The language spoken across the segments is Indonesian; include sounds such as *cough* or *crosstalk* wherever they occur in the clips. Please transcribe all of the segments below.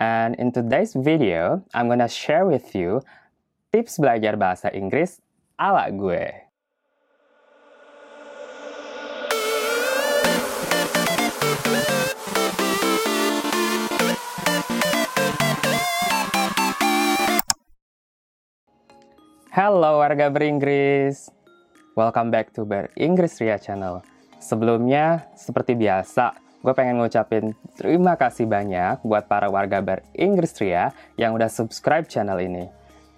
And in today's video, I'm gonna share with you tips belajar bahasa Inggris ala gue. Halo warga beringgris, welcome back to Beringgris Ria Channel. Sebelumnya, seperti biasa, gue pengen ngucapin terima kasih banyak buat para warga Beringgris Ria yang udah subscribe channel ini.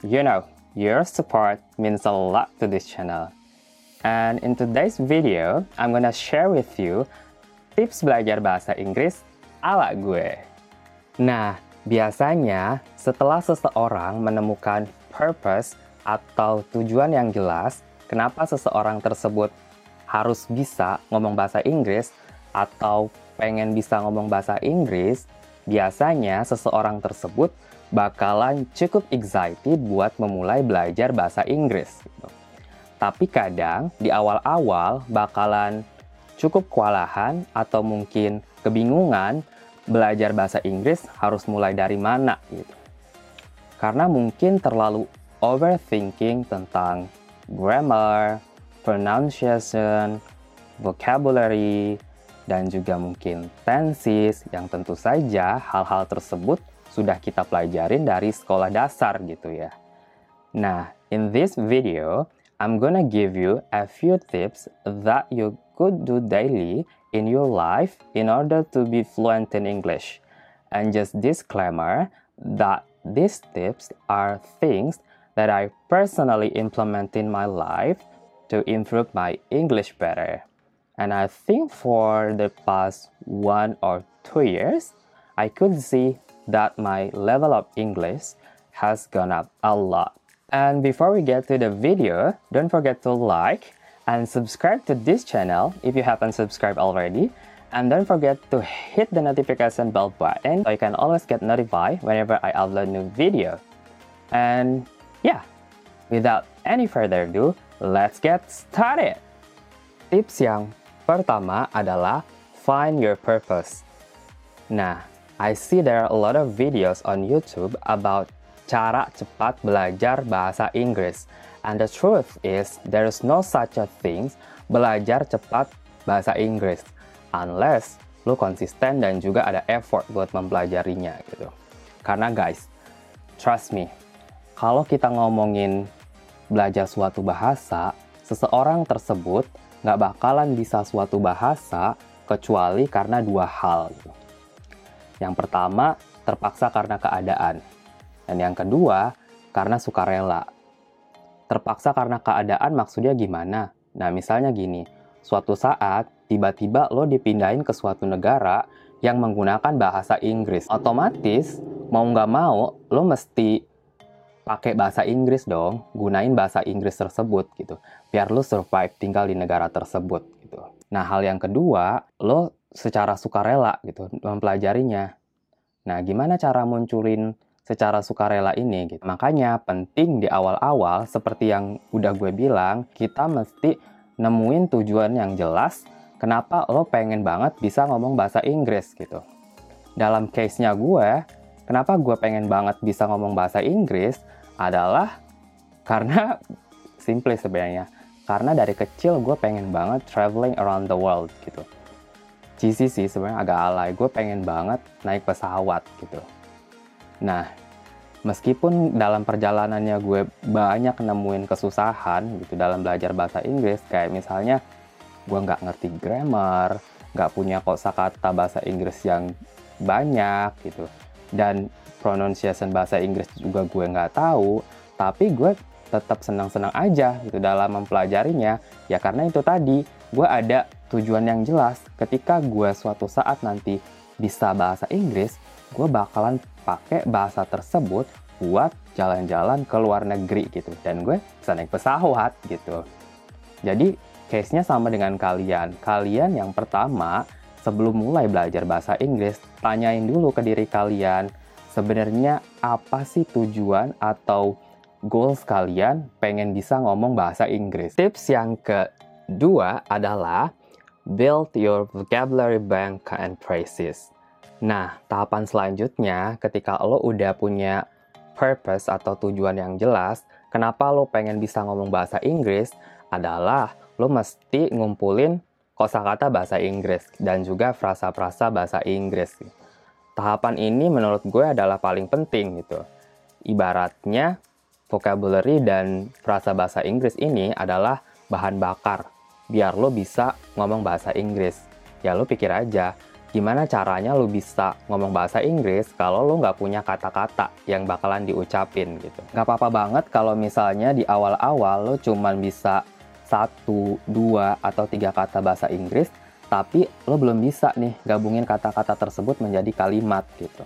You know, your support means a lot to this channel. And in today's video, I'm gonna share with you tips belajar bahasa Inggris ala gue. Nah, biasanya setelah seseorang menemukan purpose atau tujuan yang jelas, kenapa seseorang tersebut harus bisa ngomong bahasa Inggris atau pengen bisa ngomong bahasa Inggris, biasanya seseorang tersebut bakalan cukup excited buat memulai belajar bahasa Inggris. Gitu. Tapi kadang di awal-awal bakalan cukup kewalahan atau mungkin kebingungan belajar bahasa Inggris harus mulai dari mana gitu. Karena mungkin terlalu overthinking tentang grammar, pronunciation, vocabulary, dan juga mungkin tenses yang tentu saja hal-hal tersebut sudah kita pelajarin dari sekolah dasar gitu ya. Nah, in this video, I'm gonna give you a few tips that you could do daily in your life in order to be fluent in English. And just disclaimer that these tips are things that I personally implement in my life to improve my English better. And I think for the past one or two years, I could see that my level of English has gone up a lot. And before we get to the video, don't forget to like and subscribe to this channel if you haven't subscribed already. And don't forget to hit the notification bell button so you can always get notified whenever I upload new video. And yeah, without any further ado, let's get started. Tips yang pertama adalah find your purpose. Nah, I see there are a lot of videos on YouTube about cara cepat belajar bahasa Inggris. And the truth is, there is no such a thing belajar cepat bahasa Inggris unless lu konsisten dan juga ada effort buat mempelajarinya gitu. Karena guys, trust me, kalau kita ngomongin belajar suatu bahasa, seseorang tersebut nggak bakalan bisa suatu bahasa kecuali karena dua hal. Yang pertama, terpaksa karena keadaan. Dan yang kedua, karena sukarela. Terpaksa karena keadaan maksudnya gimana? Nah, misalnya gini, suatu saat tiba-tiba lo dipindahin ke suatu negara yang menggunakan bahasa Inggris. Otomatis, mau nggak mau, lo mesti pakai bahasa Inggris dong, gunain bahasa Inggris tersebut gitu, biar lo survive tinggal di negara tersebut gitu. Nah hal yang kedua, lo secara sukarela gitu mempelajarinya. Nah gimana cara munculin secara sukarela ini gitu. Makanya penting di awal-awal seperti yang udah gue bilang, kita mesti nemuin tujuan yang jelas kenapa lo pengen banget bisa ngomong bahasa Inggris gitu. Dalam case-nya gue, kenapa gue pengen banget bisa ngomong bahasa Inggris adalah karena *laughs* simple sebenarnya. Karena dari kecil gue pengen banget traveling around the world gitu. Cheesy sih sebenarnya agak alay. Gue pengen banget naik pesawat gitu. Nah, meskipun dalam perjalanannya gue banyak nemuin kesusahan gitu dalam belajar bahasa Inggris, kayak misalnya gue nggak ngerti grammar, nggak punya kosakata bahasa Inggris yang banyak gitu, dan pronunciation bahasa Inggris juga gue nggak tahu, tapi gue tetap senang-senang aja gitu dalam mempelajarinya. Ya karena itu tadi, gue ada tujuan yang jelas. Ketika gue suatu saat nanti bisa bahasa Inggris, gue bakalan pakai bahasa tersebut buat jalan-jalan ke luar negeri gitu. Dan gue bisa naik pesawat gitu. Jadi, case-nya sama dengan kalian. Kalian yang pertama, sebelum mulai belajar bahasa Inggris, tanyain dulu ke diri kalian, sebenarnya apa sih tujuan atau goals kalian pengen bisa ngomong bahasa Inggris. Tips yang kedua adalah build your vocabulary bank and phrases. Nah, tahapan selanjutnya ketika lo udah punya purpose atau tujuan yang jelas, kenapa lo pengen bisa ngomong bahasa Inggris adalah lo mesti ngumpulin kosakata bahasa Inggris dan juga frasa-frasa bahasa Inggris. Tahapan ini menurut gue adalah paling penting gitu. Ibaratnya vocabulary dan frasa bahasa Inggris ini adalah bahan bakar biar lo bisa ngomong bahasa Inggris. Ya lo pikir aja, gimana caranya lo bisa ngomong bahasa Inggris kalau lo nggak punya kata-kata yang bakalan diucapin gitu. Nggak apa-apa banget kalau misalnya di awal-awal lo cuman bisa satu, dua, atau tiga kata bahasa Inggris, tapi lo belum bisa nih gabungin kata-kata tersebut menjadi kalimat gitu.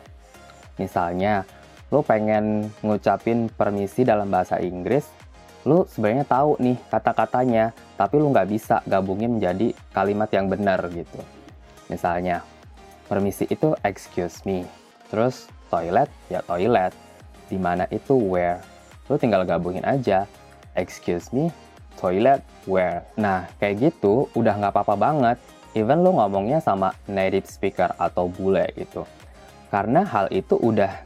Misalnya, lo pengen ngucapin permisi dalam bahasa Inggris, lo sebenarnya tahu nih kata-katanya, tapi lo nggak bisa gabungin menjadi kalimat yang benar gitu. Misalnya, permisi itu excuse me, terus toilet ya toilet, di mana itu where. Lo tinggal gabungin aja, excuse me, toilet, where. Nah, kayak gitu udah nggak apa-apa banget. Even lo ngomongnya sama native speaker atau bule gitu. Karena hal itu udah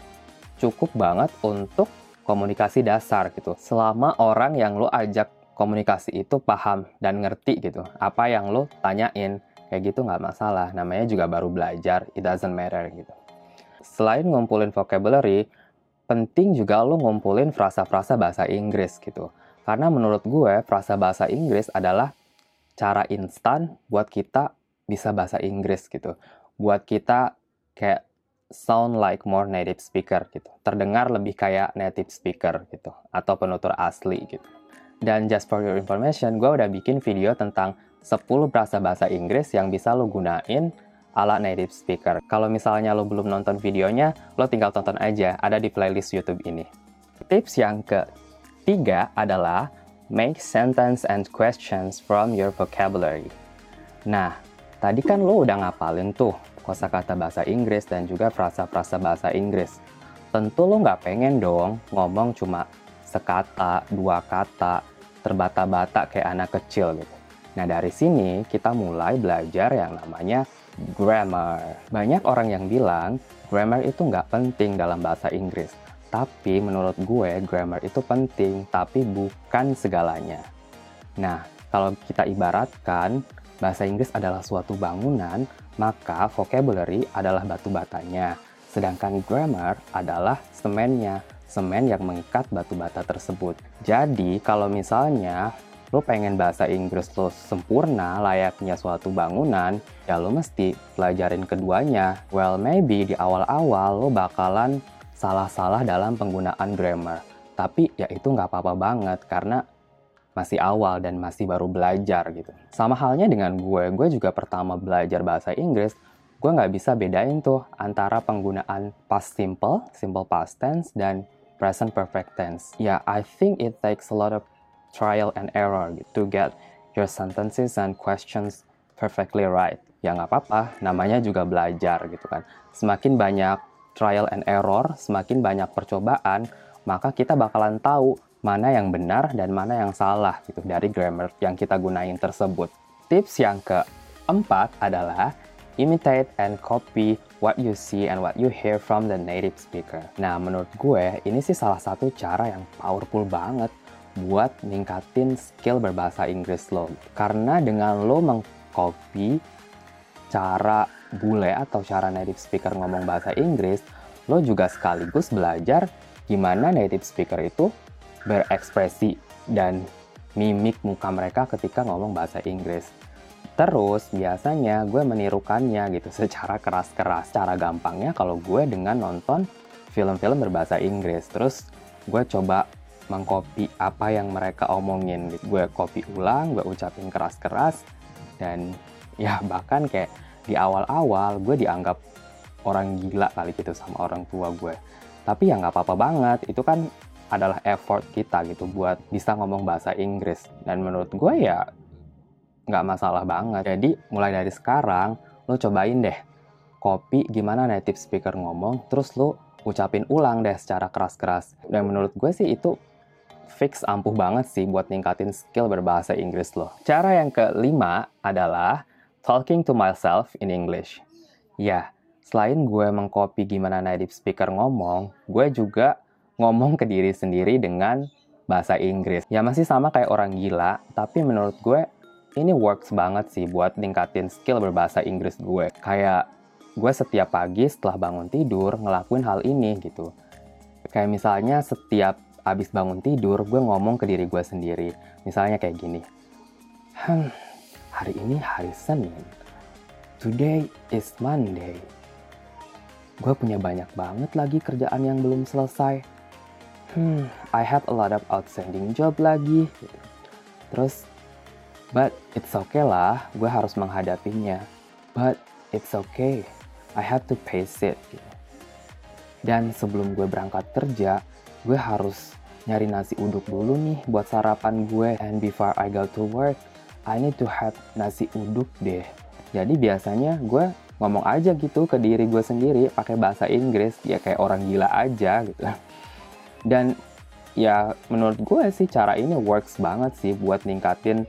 cukup banget untuk komunikasi dasar gitu. Selama orang yang lo ajak komunikasi itu paham dan ngerti gitu. Apa yang lo tanyain, kayak gitu nggak masalah. Namanya juga baru belajar, it doesn't matter gitu. Selain ngumpulin vocabulary, penting juga lo ngumpulin frasa-frasa bahasa Inggris gitu. Karena menurut gue, frasa bahasa Inggris adalah cara instan buat kita bisa bahasa Inggris gitu. Buat kita kayak sound like more native speaker gitu. Terdengar lebih kayak native speaker gitu. Atau penutur asli gitu. Dan just for your information, gue udah bikin video tentang 10 frasa bahasa Inggris yang bisa lo gunain ala native speaker. Kalau misalnya lo belum nonton videonya, lo tinggal tonton aja, ada di playlist YouTube ini. Tips yang ke Tiga adalah make sentence and questions from your vocabulary. Nah, tadi kan lo udah ngapalin tuh kosakata bahasa Inggris dan juga frasa-frasa bahasa Inggris. Tentu lo nggak pengen dong ngomong cuma sekata, dua kata, terbata-bata kayak anak kecil gitu. Nah dari sini kita mulai belajar yang namanya grammar. Banyak orang yang bilang grammar itu nggak penting dalam bahasa Inggris. Tapi menurut gue, grammar itu penting, tapi bukan segalanya. Nah, kalau kita ibaratkan bahasa Inggris adalah suatu bangunan, maka vocabulary adalah batu batanya. Sedangkan grammar adalah semennya, semen yang mengikat batu bata tersebut. Jadi, kalau misalnya lo pengen bahasa Inggris lo sempurna layaknya suatu bangunan, ya lo mesti pelajarin keduanya. Well, maybe di awal-awal lo bakalan salah-salah dalam penggunaan grammar. Tapi ya itu nggak apa-apa banget karena masih awal dan masih baru belajar gitu. Sama halnya dengan gue, gue juga pertama belajar bahasa Inggris, gue nggak bisa bedain tuh antara penggunaan past simple, simple past tense, dan present perfect tense. Ya, yeah, I think it takes a lot of trial and error gitu, to get your sentences and questions perfectly right. Ya nggak apa-apa, namanya juga belajar gitu kan. Semakin banyak trial and error, semakin banyak percobaan, maka kita bakalan tahu mana yang benar dan mana yang salah gitu dari grammar yang kita gunain tersebut. Tips yang keempat adalah imitate and copy what you see and what you hear from the native speaker. Nah, menurut gue ini sih salah satu cara yang powerful banget buat ningkatin skill berbahasa Inggris lo. Karena dengan lo mengcopy cara bule atau cara native speaker ngomong bahasa Inggris, lo juga sekaligus belajar gimana native speaker itu berekspresi dan mimik muka mereka ketika ngomong bahasa Inggris. Terus biasanya gue menirukannya gitu *laughs* secara keras-keras. Cara gampangnya kalau gue dengan nonton film-film berbahasa Inggris. Terus gue coba mengcopy apa yang mereka omongin. Gue copy ulang, gue ucapin keras-keras. Dan ya bahkan kayak di awal-awal gue dianggap orang gila kali gitu sama orang tua gue. Tapi ya nggak apa-apa banget, itu kan adalah effort kita gitu buat bisa ngomong bahasa Inggris. Dan menurut gue ya nggak masalah banget. Jadi mulai dari sekarang, lo cobain deh copy gimana native speaker ngomong, terus lo ucapin ulang deh secara keras-keras. Dan menurut gue sih itu fix ampuh banget sih buat ningkatin skill berbahasa Inggris lo. Cara yang kelima adalah talking to myself in English. Ya, selain gue mengcopy gimana native speaker ngomong, gue juga ngomong ke diri sendiri dengan bahasa Inggris. Ya masih sama kayak orang gila, tapi menurut gue ini works banget sih buat ningkatin skill berbahasa Inggris gue. Kayak gue setiap pagi setelah bangun tidur ngelakuin hal ini gitu. Kayak misalnya setiap abis bangun tidur, gue ngomong ke diri gue sendiri. Misalnya kayak gini. Hmm, hari ini hari Senin. Today is Monday gue punya banyak banget lagi kerjaan yang belum selesai. Hmm, I had a lot of outstanding job lagi. Terus, but it's okay lah, gue harus menghadapinya. But it's okay, I have to face it. Dan sebelum gue berangkat kerja, gue harus nyari nasi uduk dulu nih buat sarapan gue. And before I go to work, I need to have nasi uduk deh. Jadi biasanya gue ngomong aja gitu ke diri gue sendiri pakai bahasa Inggris ya kayak orang gila aja gitu. Dan ya menurut gue sih cara ini works banget sih buat ningkatin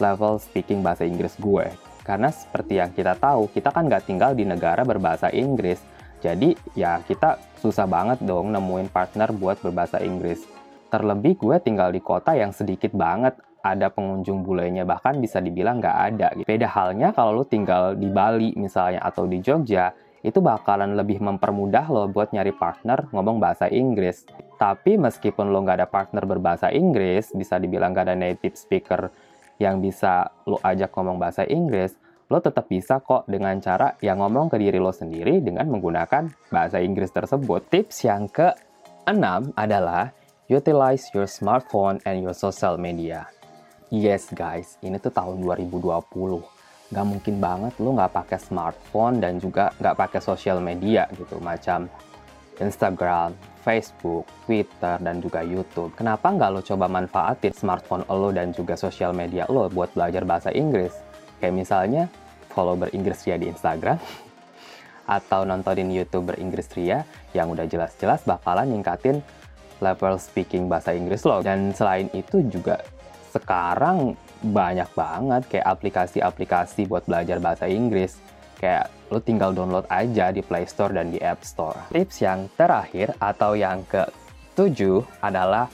level speaking bahasa Inggris gue karena seperti yang kita tahu kita kan nggak tinggal di negara berbahasa Inggris. Jadi ya kita susah banget dong nemuin partner buat berbahasa Inggris. Terlebih gue tinggal di kota yang sedikit banget ada pengunjung bulenya bahkan bisa dibilang nggak ada. Gitu. Beda halnya kalau lu tinggal di Bali misalnya atau di Jogja, itu bakalan lebih mempermudah lo buat nyari partner ngomong bahasa Inggris. Tapi meskipun lo nggak ada partner berbahasa Inggris, bisa dibilang nggak ada native speaker yang bisa lo ajak ngomong bahasa Inggris, lo tetap bisa kok dengan cara yang ngomong ke diri lo sendiri dengan menggunakan bahasa Inggris tersebut. Tips yang keenam adalah utilize your smartphone and your social media. Yes guys, ini tuh tahun 2020. Gak mungkin banget lo nggak pakai smartphone dan juga nggak pakai sosial media gitu, macam Instagram, Facebook, Twitter, dan juga YouTube. Kenapa nggak lo coba manfaatin smartphone lo dan juga sosial media lo buat belajar bahasa Inggris? Kayak misalnya follow beringgris Ria di Instagram, *laughs* atau nontonin YouTube beringgris Ria yang udah jelas-jelas bakalan ningkatin level speaking bahasa Inggris lo. Dan selain itu juga sekarang banyak banget kayak aplikasi-aplikasi buat belajar bahasa Inggris. Kayak lo tinggal download aja di Play Store dan di App Store. Tips yang terakhir atau yang ketujuh adalah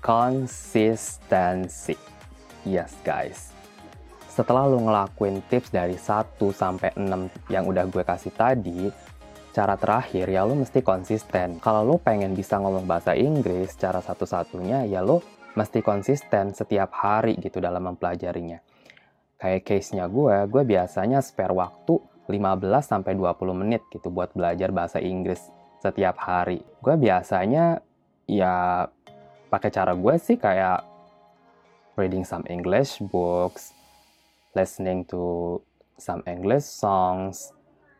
konsistensi. Yes guys. Setelah lo ngelakuin tips dari 1 sampai 6 yang udah gue kasih tadi, cara terakhir ya lo mesti konsisten. Kalau lo pengen bisa ngomong bahasa Inggris, cara satu-satunya ya lo mesti konsisten setiap hari gitu dalam mempelajarinya. Kayak case-nya gue, gue biasanya spare waktu 15-20 menit gitu buat belajar bahasa Inggris setiap hari. Gue biasanya ya pakai cara gue sih kayak reading some English books, listening to some English songs,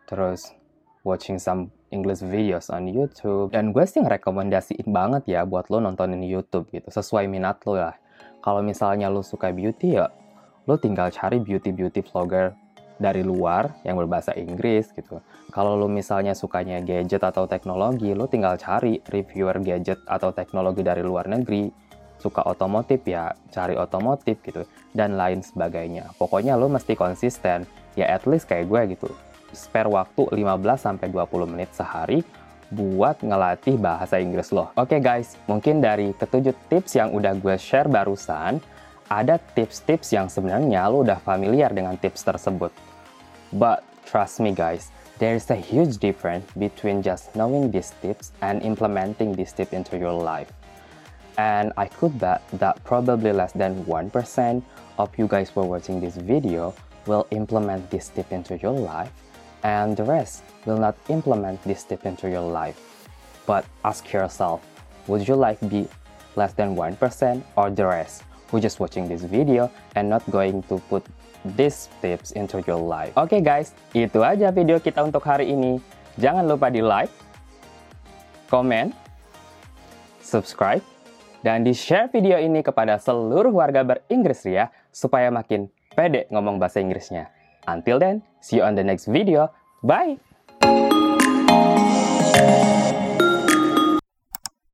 terus watching some English videos on YouTube. Dan gue sih ngerekomendasiin banget ya buat lo nontonin YouTube gitu, sesuai minat lo lah. Kalau misalnya lo suka beauty ya, lo tinggal cari beauty-beauty vlogger dari luar yang berbahasa Inggris gitu. Kalau lo misalnya sukanya gadget atau teknologi, lo tinggal cari reviewer gadget atau teknologi dari luar negeri. Suka otomotif ya, cari otomotif gitu. Dan lain sebagainya. Pokoknya lo mesti konsisten. Ya at least kayak gue gitu spare waktu 15-20 menit sehari buat ngelatih bahasa Inggris lo. Oke okay guys, mungkin dari ketujuh tips yang udah gue share barusan, ada tips-tips yang sebenarnya lo udah familiar dengan tips tersebut. But trust me guys, there is a huge difference between just knowing these tips and implementing these tips into your life. And I could bet that probably less than 1% of you guys who are watching this video will implement this tip into your life and the rest will not implement this tip into your life. But ask yourself, would you like be less than 1% or the rest who just watching this video and not going to put these tips into your life. Oke okay guys, itu aja video kita untuk hari ini. Jangan lupa di like, komen, subscribe, dan di-share video ini kepada seluruh warga beringgris Ria supaya makin pede ngomong bahasa Inggrisnya. Until then, see you on the next video. Bye!